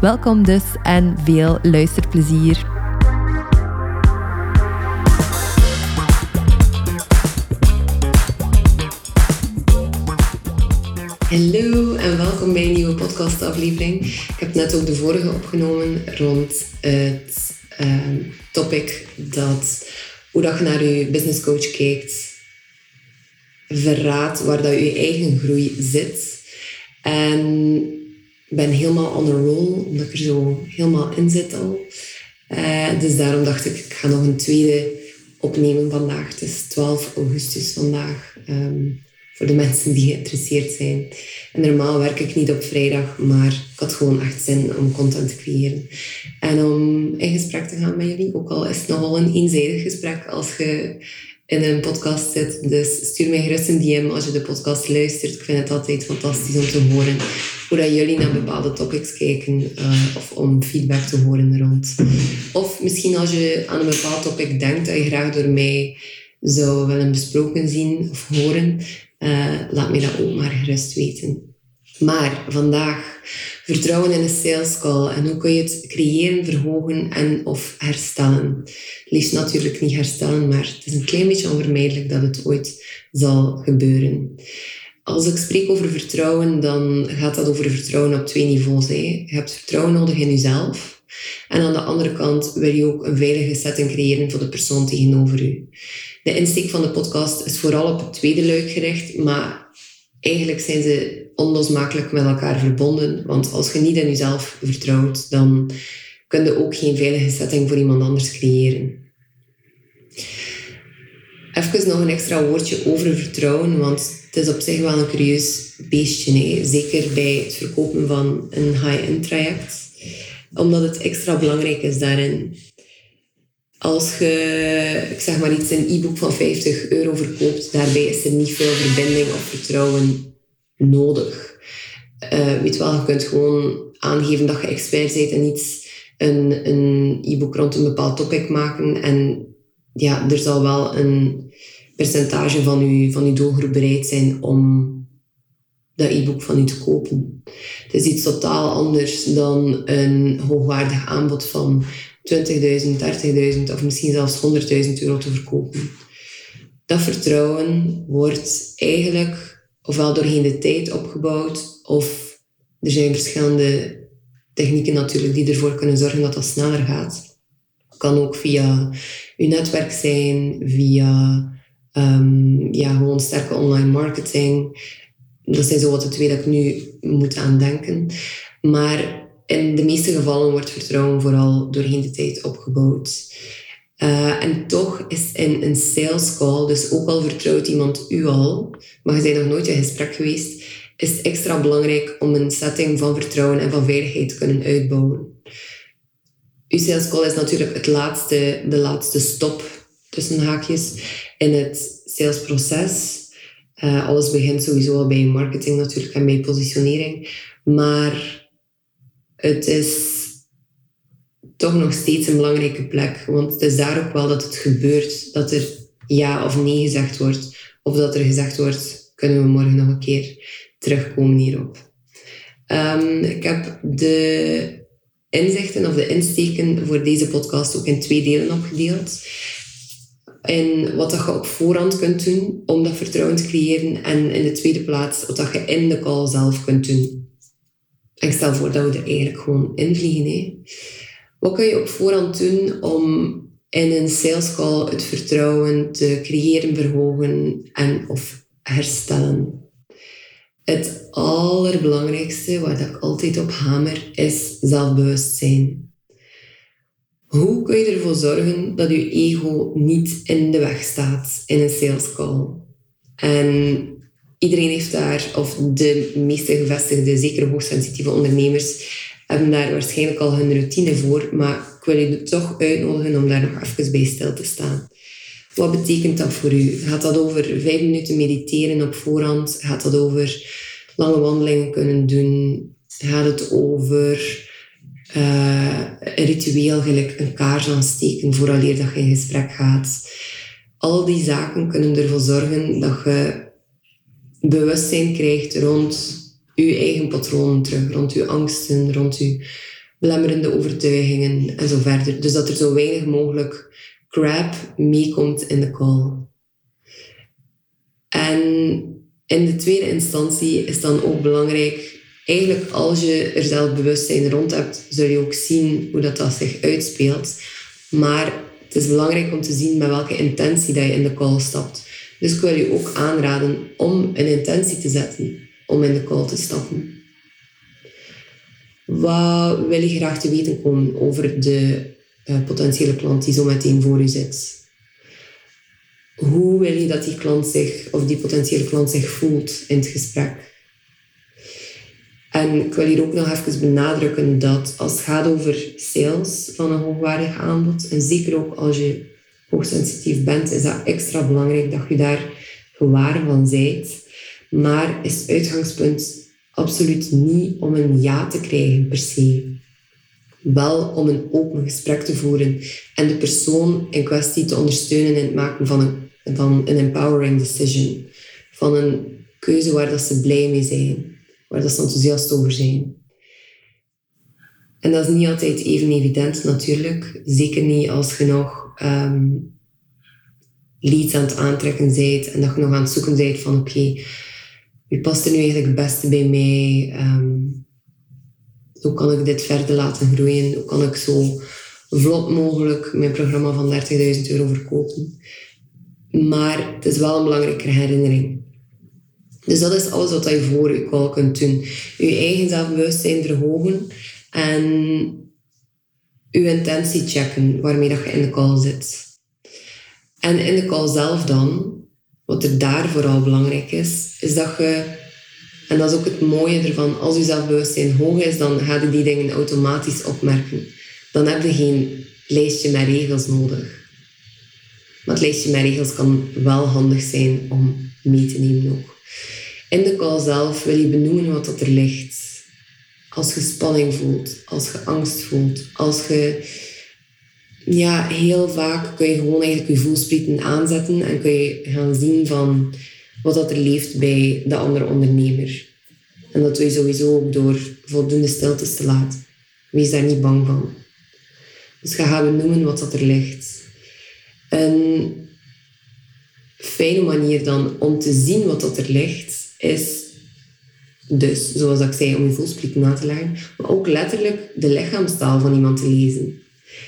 Welkom dus en veel luisterplezier. Hallo en welkom bij een nieuwe podcastaflevering. Ik heb net ook de vorige opgenomen rond het uh, topic dat hoe dat je naar je business coach kijkt, verraadt waar dat je eigen groei zit. En ben helemaal on a roll, omdat ik er zo helemaal in zit al. Uh, dus daarom dacht ik, ik ga nog een tweede opnemen vandaag. Het is 12 augustus vandaag. Um, voor de mensen die geïnteresseerd zijn. En normaal werk ik niet op vrijdag, maar ik had gewoon echt zin om content te creëren. En om in gesprek te gaan met jullie, ook al is het nogal een eenzijdig gesprek als je in een podcast zit. Dus stuur mij gerust een DM als je de podcast luistert. Ik vind het altijd fantastisch om te horen hoe dat jullie naar bepaalde topics kijken uh, of om feedback te horen rond. Of misschien als je aan een bepaald topic denkt dat je graag door mij zou willen besproken zien of horen, uh, laat mij dat ook maar gerust weten. Maar vandaag vertrouwen in een sales call en hoe kun je het creëren, verhogen en of herstellen. Liefst natuurlijk niet herstellen, maar het is een klein beetje onvermijdelijk dat het ooit zal gebeuren. Als ik spreek over vertrouwen, dan gaat dat over vertrouwen op twee niveaus. Hè. Je hebt vertrouwen nodig in jezelf. En aan de andere kant wil je ook een veilige setting creëren voor de persoon tegenover je. De insteek van de podcast is vooral op het tweede luik gericht, maar eigenlijk zijn ze onlosmakelijk met elkaar verbonden. Want als je niet in jezelf vertrouwt, dan kun je ook geen veilige setting voor iemand anders creëren. Even nog een extra woordje over vertrouwen, want het is op zich wel een curieus beestje. Hè? Zeker bij het verkopen van een high-end traject. Omdat het extra belangrijk is daarin. Als je, ik zeg maar iets, een e-book van 50 euro verkoopt, daarbij is er niet veel verbinding of vertrouwen nodig. Uh, weet wel, je kunt gewoon aangeven dat je expert bent en iets, een, een e-book rond een bepaald topic maken. En ja, er zal wel een percentage van je, van uw doelgroep bereid zijn om dat e-book van u te kopen. Het is iets totaal anders dan een hoogwaardig aanbod van 20.000, 30.000 of misschien zelfs 100.000 euro te verkopen. Dat vertrouwen wordt eigenlijk ofwel doorheen de tijd opgebouwd, of er zijn verschillende technieken natuurlijk die ervoor kunnen zorgen dat dat sneller gaat. Het kan ook via uw netwerk zijn, via um, ja, gewoon sterke online marketing. Dat zijn zo wat de twee dat ik nu moet aan denken. Maar in de meeste gevallen wordt vertrouwen vooral doorheen de tijd opgebouwd. Uh, en toch is in een sales call, dus ook al vertrouwt iemand u al, maar je bent nog nooit in gesprek geweest, is het extra belangrijk om een setting van vertrouwen en van veiligheid te kunnen uitbouwen. Uw sales call is natuurlijk het laatste, de laatste stop tussen haakjes in het salesproces. Uh, alles begint sowieso al bij marketing natuurlijk en bij positionering. Maar het is toch nog steeds een belangrijke plek. Want het is daar ook wel dat het gebeurt. Dat er ja of nee gezegd wordt. Of dat er gezegd wordt, kunnen we morgen nog een keer terugkomen hierop. Um, ik heb de inzichten of de insteken voor deze podcast ook in twee delen opgedeeld. En wat dat je op voorhand kunt doen om dat vertrouwen te creëren. En in de tweede plaats wat dat je in de call zelf kunt doen ik stel voor dat we er eigenlijk gewoon invliegen. Hè. Wat kun je op voorhand doen om in een sales call het vertrouwen te creëren, verhogen en of herstellen? Het allerbelangrijkste, waar ik altijd op hamer, is zelfbewustzijn. Hoe kun je ervoor zorgen dat je ego niet in de weg staat in een sales call? En Iedereen heeft daar, of de meeste gevestigde, zeker hoogsensitieve ondernemers, hebben daar waarschijnlijk al hun routine voor, maar ik wil je toch uitnodigen om daar nog even bij stil te staan. Wat betekent dat voor u? Gaat dat over vijf minuten mediteren op voorhand? Gaat dat over lange wandelingen kunnen doen? Gaat het over uh, ritueel, gelijk een kaars aansteken vooraleer dat je in gesprek gaat? Al die zaken kunnen ervoor zorgen dat je bewustzijn krijgt rond je eigen patronen terug, rond je angsten, rond je belemmerende overtuigingen en zo verder. Dus dat er zo weinig mogelijk crap meekomt in de call. En in de tweede instantie is dan ook belangrijk, eigenlijk als je er zelf bewustzijn rond hebt, zul je ook zien hoe dat, dat zich uitspeelt. Maar het is belangrijk om te zien met welke intentie dat je in de call stapt. Dus ik wil je ook aanraden om een intentie te zetten om in de call te stappen. Wat wil je graag te weten komen over de uh, potentiële klant die zo meteen voor u zit? Hoe wil je dat die klant zich, of die potentiële klant zich voelt in het gesprek? En ik wil hier ook nog even benadrukken dat als het gaat over sales van een hoogwaardig aanbod, en zeker ook als je hoogsensitief bent, is dat extra belangrijk dat je daar gewaar van bent. Maar is het uitgangspunt absoluut niet om een ja te krijgen per se. Wel om een open gesprek te voeren en de persoon in kwestie te ondersteunen in het maken van een, van een empowering decision. Van een keuze waar dat ze blij mee zijn, waar dat ze enthousiast over zijn. En dat is niet altijd even evident natuurlijk. Zeker niet als je nog um, leads aan het aantrekken bent en dat je nog aan het zoeken bent van oké, wie past er nu eigenlijk het beste bij mij? Um, hoe kan ik dit verder laten groeien? Hoe kan ik zo vlot mogelijk mijn programma van 30.000 euro verkopen? Maar het is wel een belangrijke herinnering. Dus dat is alles wat je voor je call kunt doen. Je eigen zelfbewustzijn verhogen en je intentie checken waarmee dat je in de call zit. En in de call zelf dan, wat er daar vooral belangrijk is, is dat je, en dat is ook het mooie ervan, als je zelfbewustzijn hoog is, dan ga je die dingen automatisch opmerken. Dan heb je geen lijstje met regels nodig. Maar het lijstje met regels kan wel handig zijn om mee te nemen ook. In de call zelf wil je benoemen wat dat er ligt. Als je spanning voelt, als je angst voelt, als je ja, heel vaak kun je gewoon eigenlijk je voelsprieten aanzetten en kun je gaan zien van wat dat er leeft bij de andere ondernemer. En dat doe je sowieso ook door voldoende stiltes te laten. Wees daar niet bang van. Dus ga gaan benoemen wat dat er ligt. Een fijne manier dan om te zien wat dat er ligt, is dus, zoals ik zei, om je voelsprieten na te leggen, maar ook letterlijk de lichaamstaal van iemand te lezen.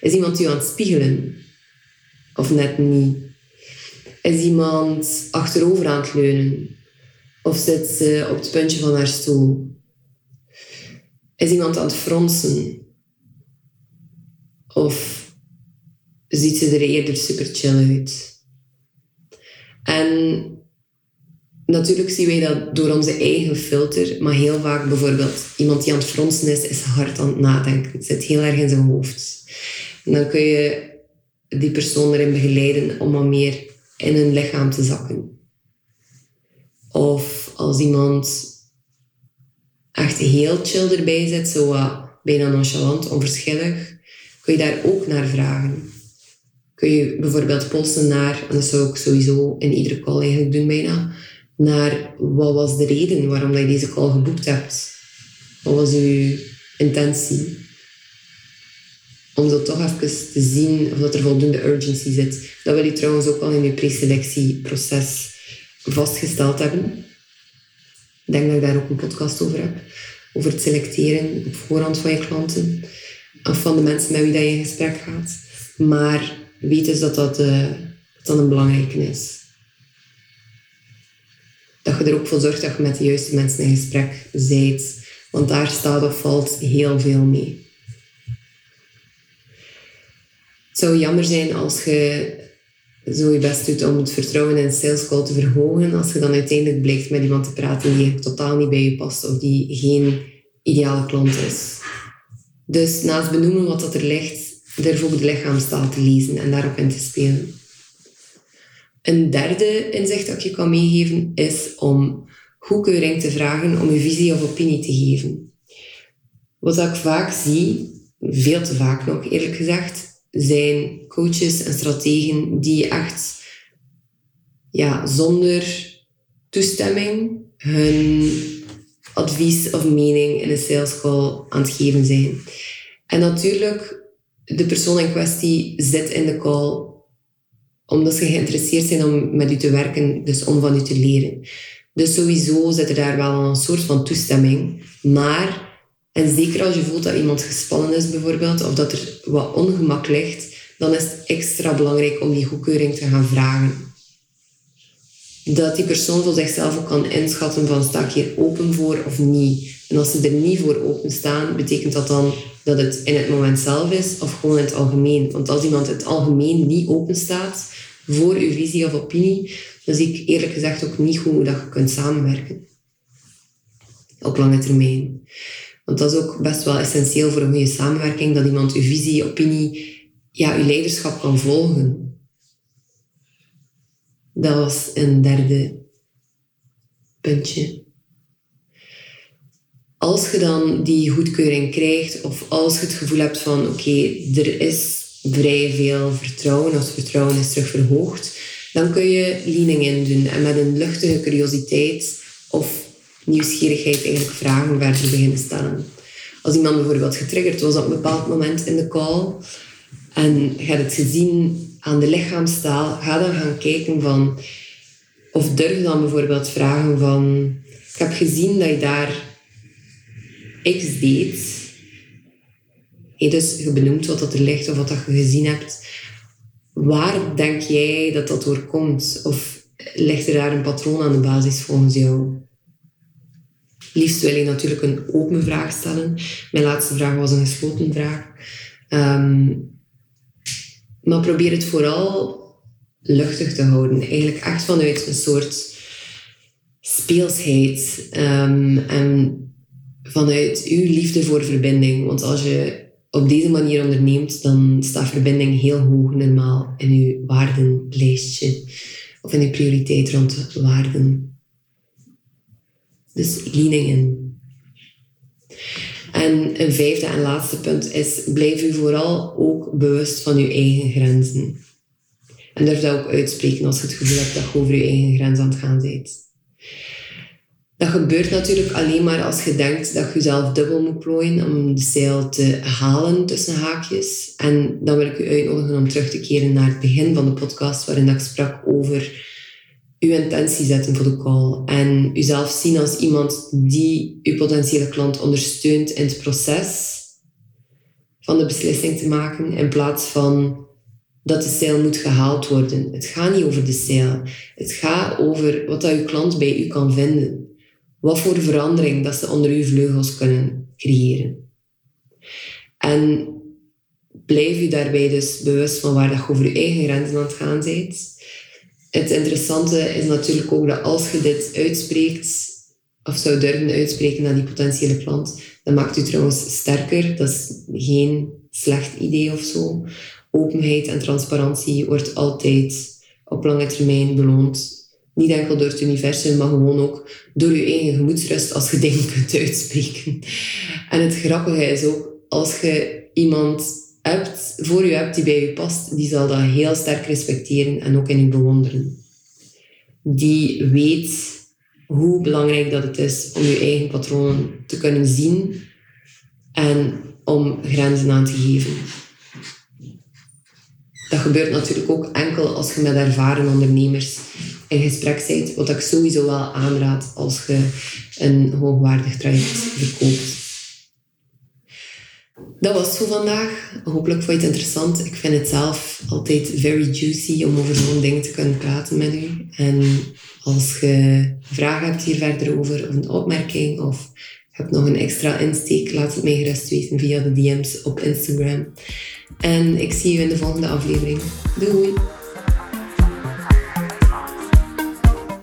Is iemand u aan het spiegelen? Of net niet? Is iemand achterover aan het leunen? Of zit ze op het puntje van haar stoel? Is iemand aan het fronsen? Of ziet ze er eerder super chill uit? En natuurlijk zien wij dat door onze eigen filter, maar heel vaak bijvoorbeeld iemand die aan het fronsen is, is hard aan het nadenken. Het zit heel erg in zijn hoofd. En dan kun je die persoon erin begeleiden om wat meer in hun lichaam te zakken. Of als iemand echt heel chill erbij zit, zo bijna nonchalant, onverschillig, kun je daar ook naar vragen. Kun je bijvoorbeeld polsen naar, en dat zou ik sowieso in iedere call eigenlijk doen bijna, naar wat was de reden waarom dat je deze call geboekt hebt? Wat was uw intentie? om zo toch even te zien of dat er voldoende urgency zit. Dat wil je trouwens ook al in je preselectieproces vastgesteld hebben. Ik denk dat ik daar ook een podcast over heb. Over het selecteren op voorhand van je klanten. Of van de mensen met wie dat je in gesprek gaat. Maar weet dat dat, uh, dat een belangrijke is. Dat je er ook voor zorgt dat je met de juiste mensen in gesprek bent. Want daar staat of valt heel veel mee. Het zou jammer zijn als je zo je best doet om het vertrouwen in sales call te verhogen, als je dan uiteindelijk blijkt met iemand te praten die totaal niet bij je past of die geen ideale klant is. Dus naast benoemen wat dat er ligt, durf ook de lichaamstaal te lezen en daarop in te spelen. Een derde inzicht dat ik je kan meegeven is om goedkeuring te vragen om je visie of opinie te geven. Wat ik vaak zie, veel te vaak nog eerlijk gezegd, zijn coaches en strategen die echt ja, zonder toestemming hun advies of mening in een sales call aan het geven zijn. En natuurlijk, de persoon in kwestie zit in de call omdat ze geïnteresseerd zijn om met u te werken, dus om van u te leren. Dus sowieso zit er daar wel een soort van toestemming. Maar, en zeker als je voelt dat iemand gespannen is bijvoorbeeld, of dat er wat ongemak ligt, dan is het extra belangrijk om die goedkeuring te gaan vragen. Dat die persoon voor zichzelf ook kan inschatten van sta ik hier open voor of niet. En als ze er niet voor open staan, betekent dat dan dat het in het moment zelf is of gewoon in het algemeen. Want als iemand in het algemeen niet open staat voor uw visie of opinie, dan zie ik eerlijk gezegd ook niet hoe dat je kunt samenwerken. Op lange termijn. Want dat is ook best wel essentieel voor een goede samenwerking, dat iemand uw visie, opinie, ja, uw leiderschap kan volgen. Dat was een derde puntje. Als je dan die goedkeuring krijgt, of als je het gevoel hebt van oké, er is vrij veel vertrouwen, als vertrouwen is terug verhoogd, dan kun je leaning in doen en met een luchtige curiositeit of nieuwsgierigheid eigenlijk vragen verder beginnen stellen. Als iemand bijvoorbeeld getriggerd was op een bepaald moment in de call en je hebt het gezien aan de lichaamstaal, ga dan gaan kijken van, of durf dan bijvoorbeeld vragen van, ik heb gezien dat je daar X deed. Hey, dus je benoemt wat dat er ligt of wat dat je gezien hebt. Waar denk jij dat dat door komt? Of ligt er daar een patroon aan de basis volgens jou? Liefst wil je natuurlijk een open vraag stellen. Mijn laatste vraag was een gesloten vraag. Um, maar probeer het vooral luchtig te houden. Eigenlijk echt vanuit een soort speelsheid. Um, en vanuit uw liefde voor verbinding. Want als je op deze manier onderneemt, dan staat verbinding heel hoog normaal in uw waardenlijstje. Of in uw prioriteit rond waarden. Dus leaning in. En een vijfde en laatste punt is, blijf u vooral ook bewust van uw eigen grenzen. En durf dat ook uitspreken als je het gevoel hebt dat je over je eigen grens aan het gaan bent. Dat gebeurt natuurlijk alleen maar als je denkt dat je jezelf dubbel moet plooien om de zeil te halen tussen haakjes. En dan wil ik u uitnodigen om terug te keren naar het begin van de podcast waarin ik sprak over uw intentie zetten voor de call. En uzelf zien als iemand die uw potentiële klant ondersteunt in het proces van de beslissing te maken, in plaats van dat de sale moet gehaald worden. Het gaat niet over de sale. Het gaat over wat dat uw klant bij u kan vinden. Wat voor verandering dat ze onder uw vleugels kunnen creëren. En blijf u daarbij dus bewust van waar dat je over je eigen grenzen aan het gaan bent het interessante is natuurlijk ook dat als je dit uitspreekt, of zou durven uitspreken naar die potentiële klant, dan maakt u trouwens sterker. Dat is geen slecht idee of zo. Openheid en transparantie wordt altijd op lange termijn beloond. Niet enkel door het universum, maar gewoon ook door je eigen gemoedsrust als je dingen kunt uitspreken. En het grappige is ook, als je iemand hebt, voor je hebt die bij je past, die zal dat heel sterk respecteren en ook in je bewonderen. Die weet hoe belangrijk dat het is om je eigen patronen te kunnen zien en om grenzen aan te geven. Dat gebeurt natuurlijk ook enkel als je met ervaren ondernemers in gesprek bent, wat ik sowieso wel aanraad als je een hoogwaardig traject verkoopt. Dat was het voor vandaag. Hopelijk vond je het interessant. Ik vind het zelf altijd very juicy om over zo'n ding te kunnen praten met u. En als je vragen hebt hier verder over, of een opmerking, of je hebt nog een extra insteek, laat het mij gerust weten via de DM's op Instagram. En ik zie je in de volgende aflevering. Doei!